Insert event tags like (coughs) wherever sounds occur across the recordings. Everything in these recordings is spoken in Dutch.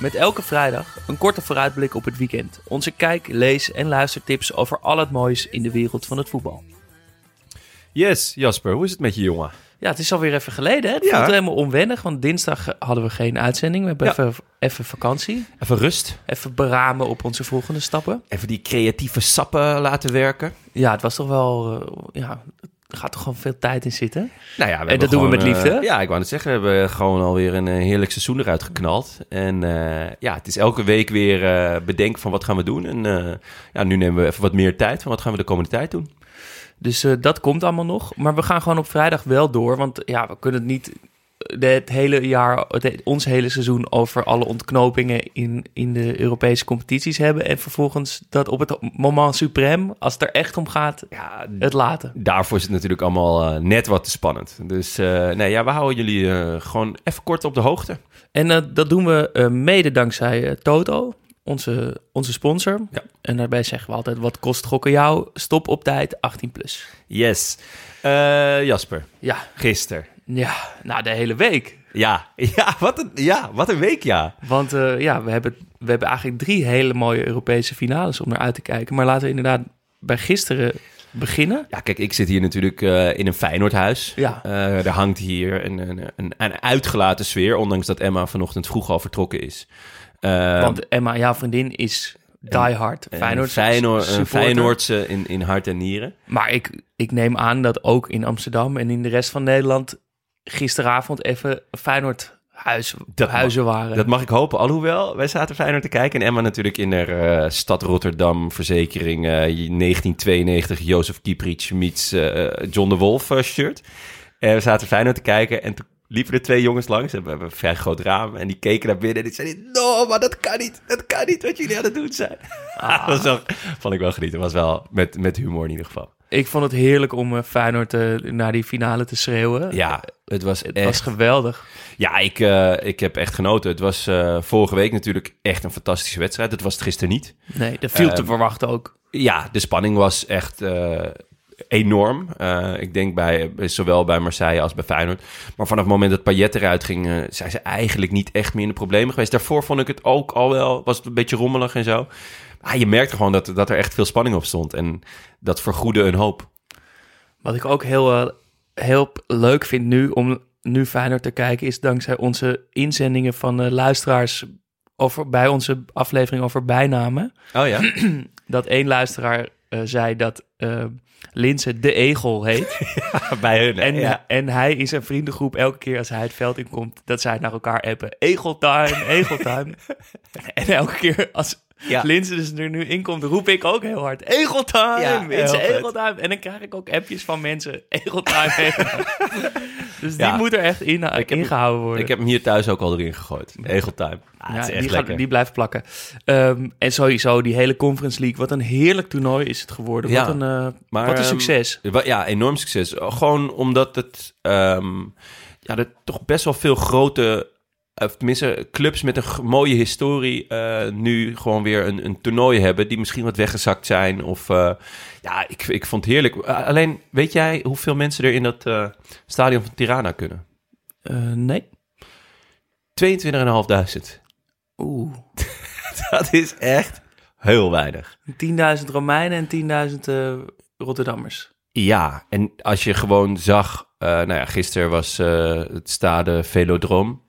Met elke vrijdag een korte vooruitblik op het weekend. Onze kijk, lees en luistertips over al het moois in de wereld van het voetbal. Yes, Jasper, hoe is het met je jongen? Ja, het is alweer even geleden. Hè? Het Ja. voelt helemaal onwennig, want dinsdag hadden we geen uitzending. We hebben Ja. even, even vakantie. Even rust. Even beramen op onze volgende stappen. Even die creatieve sappen laten werken. Ja, het was toch wel... eh, ja, gaat toch gewoon veel tijd in zitten. Nou ja, En dat doen we met liefde? eh, ja, ik wou net zeggen, we hebben gewoon alweer een eh, heerlijk seizoen eruit geknald. En eh, ja, het is elke week weer eh, bedenken van wat gaan we doen. En ja, nu nemen we even wat meer tijd van wat gaan we de komende tijd doen. Dus dat komt allemaal nog. Maar we gaan gewoon op vrijdag wel door. Want ja, we kunnen het niet het hele jaar, het, ons hele seizoen over alle ontknopingen in, in de Europese competities hebben. En vervolgens dat op het moment suprem, als het er echt om gaat, Ja, het laten. daarvoor is het natuurlijk allemaal eh, net wat te spannend. Dus eh, nee, ja, we houden jullie eh, gewoon even kort op de hoogte. En dat doen we mede dankzij Toto, onze, onze sponsor. Ja. En daarbij zeggen we altijd, wat kost gokken jou? Stop op tijd, 18 plus. Yes. Jasper, Ja, gisteren. Ja, nou de hele week. Ja, (laughs) ja, wat een, ja, wat een week, ja. Want eh, ja, we hebben, we hebben eigenlijk drie hele mooie Europese finales om naar uit te kijken. Maar laten we inderdaad bij gisteren beginnen. Ja, kijk, ik zit hier natuurlijk eh, in een Feyenoordhuis. Ja. Eh, er hangt hier een, een, een, een uitgelaten sfeer, ondanks dat Emma vanochtend vroeg al vertrokken is. Want Emma, jouw vriendin, is die hard. een Feyenoord, Feyenoord, een. Feyenoordse in, in hart en nieren. Maar ik, ik neem aan dat ook in Amsterdam en in de rest van Nederland gisteravond even Feyenoord huis, Dat huizen waren. Dat mag ik hopen, alhoewel wij zaten Feyenoord te kijken. En Emma natuurlijk in de eh, stad Rotterdam verzekering eh, 1992 Jozef Kieprits meets eh, John de Wolf eh, shirt. En we zaten Feyenoord te kijken en toen liepen er twee jongens langs. En we hebben een vrij groot raam en die keken naar binnen en die zeiden... No, maar dat kan niet, dat kan niet wat jullie aan het doen zijn. (laughs) dat was wel, vond ik wel genieten. was wel met, met humor in ieder geval. Ik vond het heerlijk om eh, Feyenoord eh, naar die finale te schreeuwen. Ja, het was Het echt... was geweldig. Ja, ik, eh, ik heb echt genoten. Het was vorige week natuurlijk echt een fantastische wedstrijd. Dat was het gisteren niet. Nee, dat viel te Ehm, verwachten ook. Ja, de spanning was echt enorm. Ik denk bij, zowel bij Marseille als bij Feyenoord. Maar vanaf het moment dat Payet eruit ging, zijn ze eigenlijk niet echt meer in de problemen geweest. Daarvoor vond ik het ook al wel, was het een beetje rommelig en zo. Maar je merkte gewoon dat, dat er echt veel spanning op stond. En dat vergoedde een hoop. Wat ik ook heel, eh, heel leuk vind nu om nu Feyenoord te kijken, is dankzij onze inzendingen van eh, luisteraars over, bij onze aflevering over bijnamen. Oh ja? (clears throat) Dat één luisteraar eh, zei dat eh Linse de Egel heet. (laughs) bij hun. en, ja. en hij in zijn vriendengroep, elke keer als hij het veld inkomt, dat zij naar elkaar appen. Egeltime, Egeltime. (laughs) en elke keer als Ja. Linse dus er nu inkomt, roep ik ook heel hard. Egeltime, Ja. Egeltime. En dan krijg ik ook appjes van mensen. Egeltime, (laughs) Egeltime. Dus die Ja. moet er echt in, heb- ingehouden worden. Ik heb hem hier thuis ook al erin gegooid. Egeltime. Ah, ja, die, gaat, die blijft plakken. Ehm, en sowieso die hele Conference League. Wat een heerlijk toernooi is het geworden. Wat een, eh, maar, wat een ehm, succes. Ja, enorm succes. Gewoon omdat het... ehm, ja, er toch best wel veel grote... Of tenminste, clubs met een mooie historie... eh, nu gewoon weer een, een toernooi hebben... die misschien wat weggezakt zijn. Of eh, ja, ik, ik vond het heerlijk. Uh, alleen, weet jij hoeveel mensen er in dat eh, stadion van Tirana kunnen? Nee. 22.500. Oeh. (laughs) Dat is echt heel weinig. 10.000 Romeinen en 10.000 eh, Rotterdammers. Ja, en als je gewoon zag... nou ja, gisteren was het stade Velodroom...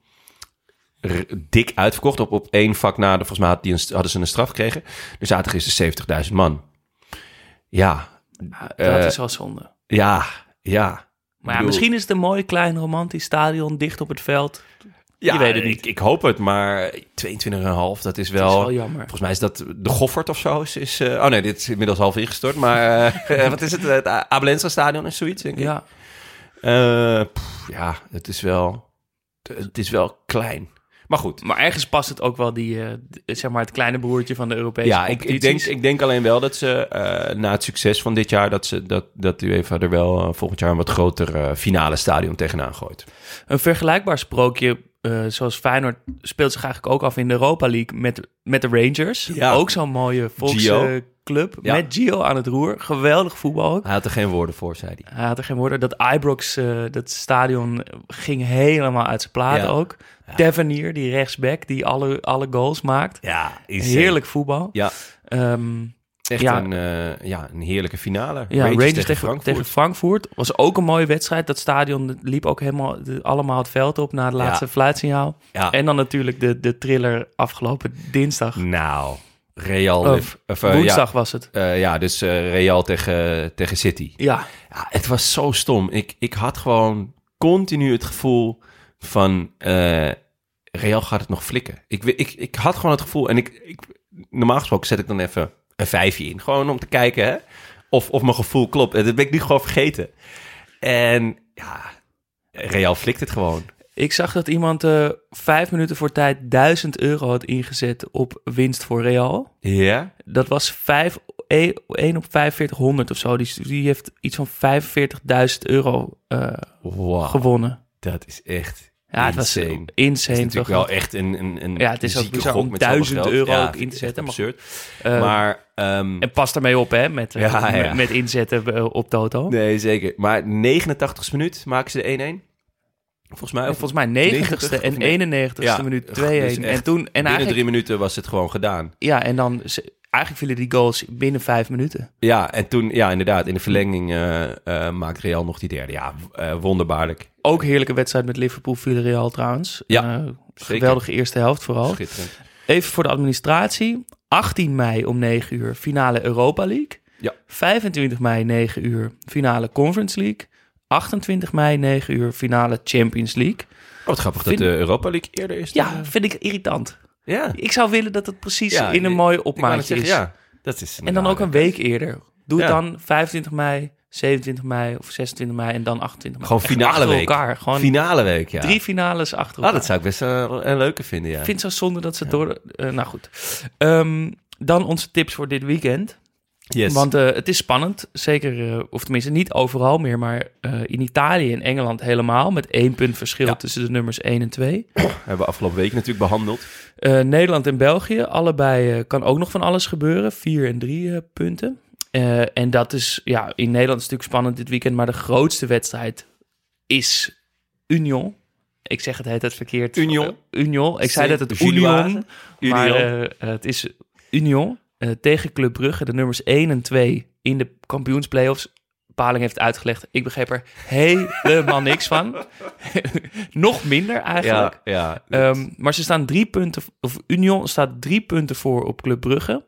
dik uitverkocht. Op, op één vak na, de- volgens mij had die een, hadden ze een straf gekregen. Er zaten gisteren 70.000 man. Ja, Ja, dat Eh, is wel zonde. ja, ja. Maar ja, misschien is het een mooi, klein, romantisch stadion dicht op het veld. Ja, je weet het niet. Ik, ik hoop het, maar 22,5, dat is wel... Dat is wel jammer. Volgens mij is dat de Goffert of zo. Is, is, eh, oh nee, dit is inmiddels half ingestort. Maar eh, (laughs) wat is het? Het Abelensa stadion is zoiets, denk ik. Ja, pff, ja, het is wel... Het is wel klein. Maar goed. Maar ergens past het ook wel, die, eh, zeg maar, het kleine broertje van de Europese Ja, ik, ik, denk, ik denk alleen wel dat ze eh, na het succes van dit jaar... dat, ze, dat, dat UEFA er wel eh, volgend jaar een wat groter finale stadion tegenaan gooit. Een vergelijkbaar sprookje, eh, zoals Feyenoord, speelt zich eigenlijk ook af in de Europa League met, met de Rangers. Ja. Ook zo'n mooie volksclub Ja. met Gio aan het roer. Geweldig voetbal ook. Hij had er geen woorden voor, zei hij. Hij had er geen woorden. Dat Ibrox, eh, dat stadion, ging helemaal uit zijn plaat Ja. ook. Tavernier, die rechtsback, die alle, alle goals maakt. Ja, Heerlijk voetbal. Ja, Ehm, echt Ja. een, eh, ja, een heerlijke finale. ja, Rangers, tegen, Frankfurt. tegen Frankfurt. Was ook een mooie wedstrijd. Dat stadion liep ook helemaal de- allemaal het veld op na het laatste Ja. fluitsignaal. Ja. En dan natuurlijk de, de thriller afgelopen dinsdag. Nou, Real... Of, eh, Woensdag was het. Ja, eh, ja, dus Real tegen, tegen City. Ja, Ja, het was zo stom. Ik, ik had gewoon continu het gevoel van... Real gaat het nog flikken. Ik, ik, ik had gewoon het gevoel... En ik, ik, normaal gesproken zet ik dan even een vijfje in. Gewoon om te kijken hè, of, of mijn gevoel klopt. En dat ben ik nu gewoon vergeten. En ja, Real flikt het gewoon. ik zag dat iemand eh, vijf minuten voor tijd 1000 euro had ingezet op winst voor Real. Ja? Dat was 5, 1 op 4500 of zo. Die, die heeft iets van 45.000 euro eh, Wow, gewonnen. dat is echt Ja, het was insane. Het is natuurlijk toch? wel echt een, een, een Ja, het is ook bizar om met zoveel 1000 geld. euro Ja, ook in te zetten, absurd. Eh, maar ehm, En pas daarmee op, hè, met, Ja, (laughs) ja. met, met inzetten eh, op Toto. nee, zeker. Maar 89ste minuut maken ze de 1-1. Volgens mij. Volgens mij 90ste 90ste en of nee? 91ste Ja, minuut 2-1. dus en toen, en binnen drie minuten was het gewoon gedaan. ja, en dan, eigenlijk vielen die goals binnen vijf minuten. Ja, en toen, ja, inderdaad, in de verlenging eh eh, maakt Real nog die derde. Ja, eh, wonderbaarlijk. Ook heerlijke wedstrijd met Liverpool, Villarreal trouwens. Ja, geweldige eerste helft vooral. Schitterend. Even voor de administratie. 18 mei om 9 uur finale Europa League. Ja. 25 mei 9 uur finale Conference League. 28 mei 9 uur finale Champions League. Oh, wat grappig Vind- dat de Europa League eerder is. dan, Ja, eh, vind ik irritant. ja. Ik zou willen dat het precies Ja, in een ik- mooi Ik wou net opmaatje is. ja, dat is En dan ook een week eerder. Doe het Ja. dan 25 mei, 27 mei of 26 mei en dan 28 mei. Gewoon finale achter week. elkaar. Gewoon finale week, ja. drie finales achter Ah, elkaar. dat zou ik best eh, een leuke vinden, ja. Ik vind het zo zonde dat ze door... eh, nou goed. Ehm, dan onze tips voor dit weekend. Yes. Want eh, het is spannend. Zeker, eh, of tenminste niet overal meer, maar eh, in Italië en Engeland helemaal. Met één punt verschil Ja. tussen de nummers 1 en 2. (coughs) hebben we afgelopen week natuurlijk behandeld. Eh, Nederland en België, allebei kan ook nog van alles gebeuren. Vier en drie eh, punten. En dat is, ja, in Nederland is het natuurlijk spannend dit weekend. Maar de grootste wedstrijd is Union. Ik zeg het heet het verkeerd. Union. Union. Ik zei dat het. Union. Maar Union. eh, het is Union eh, tegen Club Brugge. De nummers 1 en 2 in de kampioensplayoffs. Paling heeft uitgelegd. Ik begreep er helemaal niks van. (laughs) Nog minder eigenlijk. Ja, ja. Ehm, maar ze staan drie punten, of Union staat drie punten voor op Club Brugge.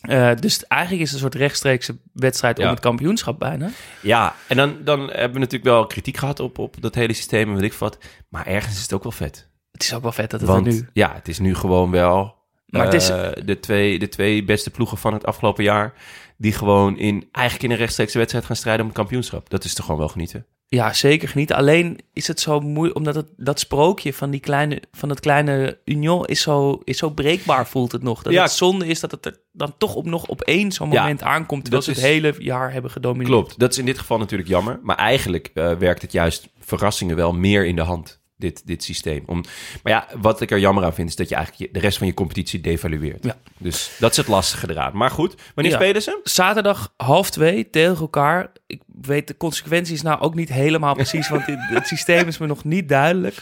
Eh, dus eigenlijk is het een soort rechtstreekse wedstrijd om het kampioenschap bijna. ja, en dan, dan hebben we natuurlijk wel kritiek gehad op, op dat hele systeem en weet ik wat. Maar ergens is het ook wel vet. Het is ook wel vet dat het Want er nu... ja, het is nu gewoon wel Maar het is- eh, de, twee, de twee beste ploegen van het afgelopen jaar... die gewoon in, eigenlijk in een rechtstreekse wedstrijd gaan strijden om het kampioenschap. Dat is toch gewoon wel genieten. Ja, zeker genieten. Alleen is het zo moeilijk, omdat het, dat sprookje van, die kleine, van het kleine Union is zo, is zo breekbaar, voelt het nog. Dat Ja. het zonde is dat het er dan toch op nog op één zo'n Ja, moment aankomt, terwijl ze dat het hele jaar hebben gedomineerd. Klopt, dat is in dit geval natuurlijk jammer. Maar eigenlijk eh, werkt het juist verrassingen wel meer in de hand, dit, dit systeem. Om, maar ja, wat ik er jammer aan vind, is dat je eigenlijk de rest van je competitie devalueert. Ja. Dus dat is het lastige eraan. Maar goed, wanneer Ja. spelen ze? Zaterdag half twee tegen elkaar. Ik weet de consequenties nou ook niet helemaal precies, want het systeem is me nog niet duidelijk.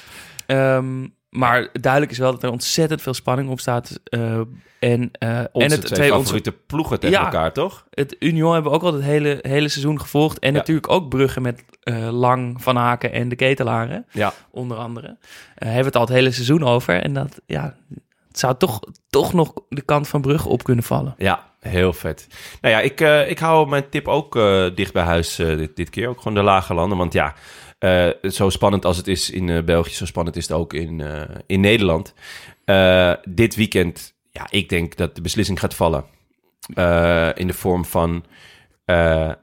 Ehm, maar duidelijk is wel dat er ontzettend veel spanning op staat. eh, en, eh, en het twee favoriete ploegen tegen Ja. elkaar, toch? het Union hebben we ook al het hele, hele seizoen gevolgd. En Ja. natuurlijk ook Brugge met eh, Lang, Van Haken en de Ketelaren, Ja. onder andere. Eh hebben we het al het hele seizoen over. En dat, ja, het zou toch, toch nog de kant van Brugge op kunnen vallen. Ja, heel vet. Nou ja, ik, ik hou mijn tip ook dicht bij huis dit, dit keer. Ook gewoon de lage landen. Want ja, eh, zo spannend als het is in eh, België, zo spannend is het ook in, eh, in Nederland. Dit weekend, ja, ik denk dat de beslissing gaat vallen. In de vorm van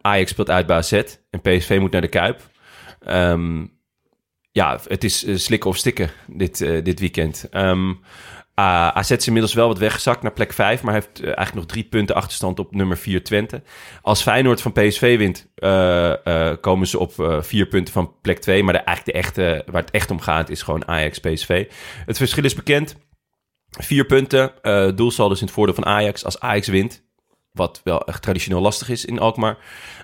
Ajax speelt uit bij AZ en PSV moet naar de Kuip. Ehm, ja, het is slikken of stikken dit, dit weekend. Ehm ah, AZ is inmiddels wel wat weggezakt naar plek 5, maar heeft eh, eigenlijk nog drie punten achterstand op nummer 4 Twente. Als Feyenoord van PSV wint, eh, eh, komen ze op eh, vier punten van plek 2. Maar de, eigenlijk de echte, waar het echt om gaat is gewoon Ajax-PSV. Het verschil is bekend. Vier punten, eh doelsaldo is in het voordeel van Ajax. Als Ajax wint, wat wel echt traditioneel lastig is in Alkmaar...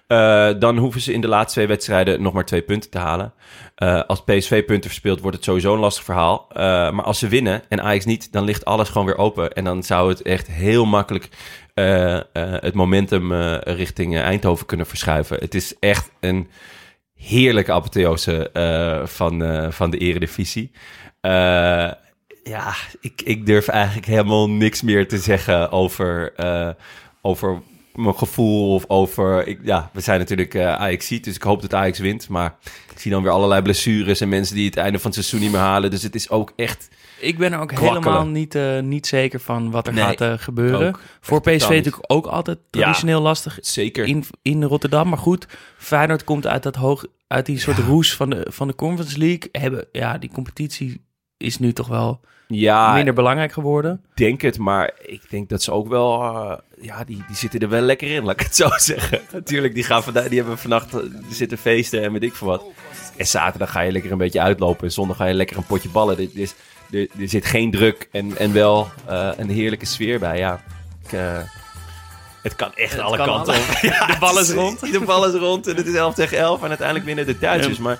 eh, dan hoeven ze in de laatste twee wedstrijden nog maar twee punten te halen. Eh, als PSV punten verspeelt, wordt het sowieso een lastig verhaal. Eh, maar als ze winnen en Ajax niet, dan ligt alles gewoon weer open. En dan zou het echt heel makkelijk het momentum richting Eindhoven kunnen verschuiven. Het is echt een heerlijke apotheose van, van de eredivisie. Ja, ik, ik durf eigenlijk helemaal niks meer te zeggen over, over mijn gevoel of over... Ik, ja, we zijn natuurlijk eh Ajax dus ik hoop dat Ajax wint. Maar ik zie dan weer allerlei blessures en mensen die het einde van het seizoen niet meer halen. Dus het is ook echt... Ik ben er ook Kwakkelen. helemaal niet, eh, niet zeker van wat er Nee, gaat eh, gebeuren. ook. Voor PSV natuurlijk ook altijd traditioneel lastig Zeker. in, in Rotterdam. Maar goed, Feyenoord komt uit, dat hoog, uit die soort roes van de, van de Conference League. Hebben, ja, die competitie is nu toch wel Ja, minder belangrijk geworden. denk het, maar ik denk dat ze ook wel... eh, ja, die, die zitten er wel lekker in, laat ik het zo (laughs) zeggen. Natuurlijk, die, gaan vandaag, die hebben vannacht eh, die zitten feesten en weet ik veel wat. En zaterdag ga je lekker een beetje uitlopen. En zondag ga je lekker een potje ballen. Dit is, er, er zit geen druk en, en wel eh, een heerlijke sfeer bij. Ja, ik, het kan echt Het alle kan kanten alle- op. (laughs) Ja, De bal is rond. De bal is rond en het is 11 tegen 11. En uiteindelijk winnen de Duitsers. Ja. Maar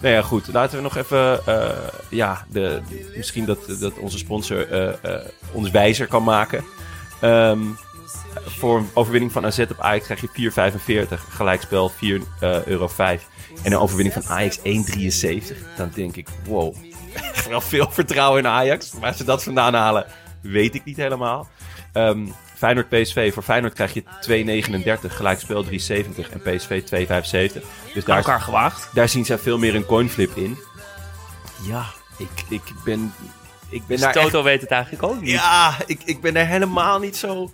nou ja, goed. Laten we nog even... eh, ja, de, misschien dat, dat onze sponsor eh, eh, ons wijzer kan maken. Ehm, voor een overwinning van AZ op Ajax krijg je 4,45. Gelijkspel 4,05 euro. En een overwinning van Ajax 1,73. Dan denk ik, wow. (laughs) Echt wel veel vertrouwen in Ajax. Waar ze dat vandaan halen, weet ik niet helemaal. Ehm Feyenoord PSV. Voor Feyenoord krijg je 2,39. Gelijkspel 3,70. En PSV 2,75. Dus daar, elkaar gewaagd. daar zien zij veel meer een coinflip in. Ja, ik, ik ben... Ik ben Dus daar echt Toto weet het eigenlijk ook niet. ja, ik, ik ben er helemaal niet zo,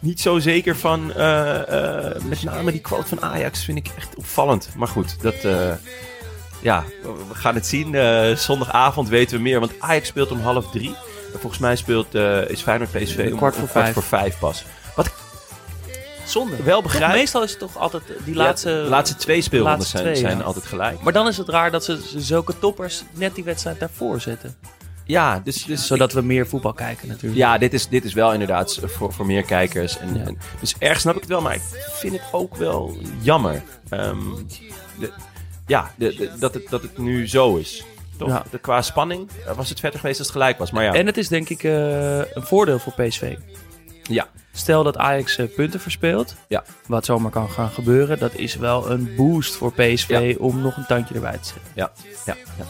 niet zo zeker van. Eh, eh, met name die quote van Ajax vind ik echt opvallend. Maar goed, dat, eh, ja, we gaan het zien. Zondagavond weten we meer, want Ajax speelt om half drie. En volgens mij speelt, eh, is Feyenoord PSV om Kwart voor om kwart vijf. voor vijf pas. Zonde. Wel Toch, begrijp. meestal is het toch altijd die laatste... Ja, de laatste twee speelrondes zijn, twee, zijn ja. altijd gelijk. Maar dan is het raar dat ze zulke toppers net die wedstrijd daarvoor zetten. Ja, dus, dus Zodat we meer voetbal kijken natuurlijk. Ja, dit is, dit is wel inderdaad voor, voor meer kijkers. En, Ja. en- dus ergens snap ik het wel, maar ik vind het ook wel jammer. Ehm, de- ja, de, de- dat, het, dat het nu zo is. Toch? Ja. De, qua spanning eh, was het verder geweest als het gelijk was. Maar ja, En het is denk ik eh, een voordeel voor PSV. ja, Stel dat Ajax eh, punten verspeelt, Ja. wat zomaar kan gaan gebeuren, dat is wel een boost voor PSV Ja. om nog een tandje erbij te zetten. ja, ja, ja.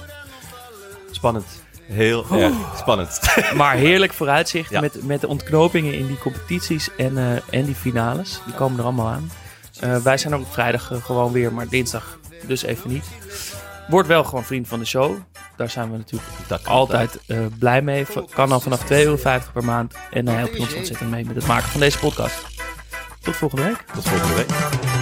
Spannend. Heel erg spannend. (laughs) Maar heerlijk vooruitzicht Ja. met, met de ontknopingen in die competities en, en die finales. Die komen er allemaal aan. Wij zijn ook vrijdag gewoon weer, maar dinsdag dus even niet. Wordt wel gewoon vriend van de show. Daar zijn we natuurlijk Dat altijd eh, blij mee. Kan al vanaf 2,50 euro per maand. En dan help je ons ontzettend mee met het maken van deze podcast. Tot volgende week. Tot volgende week.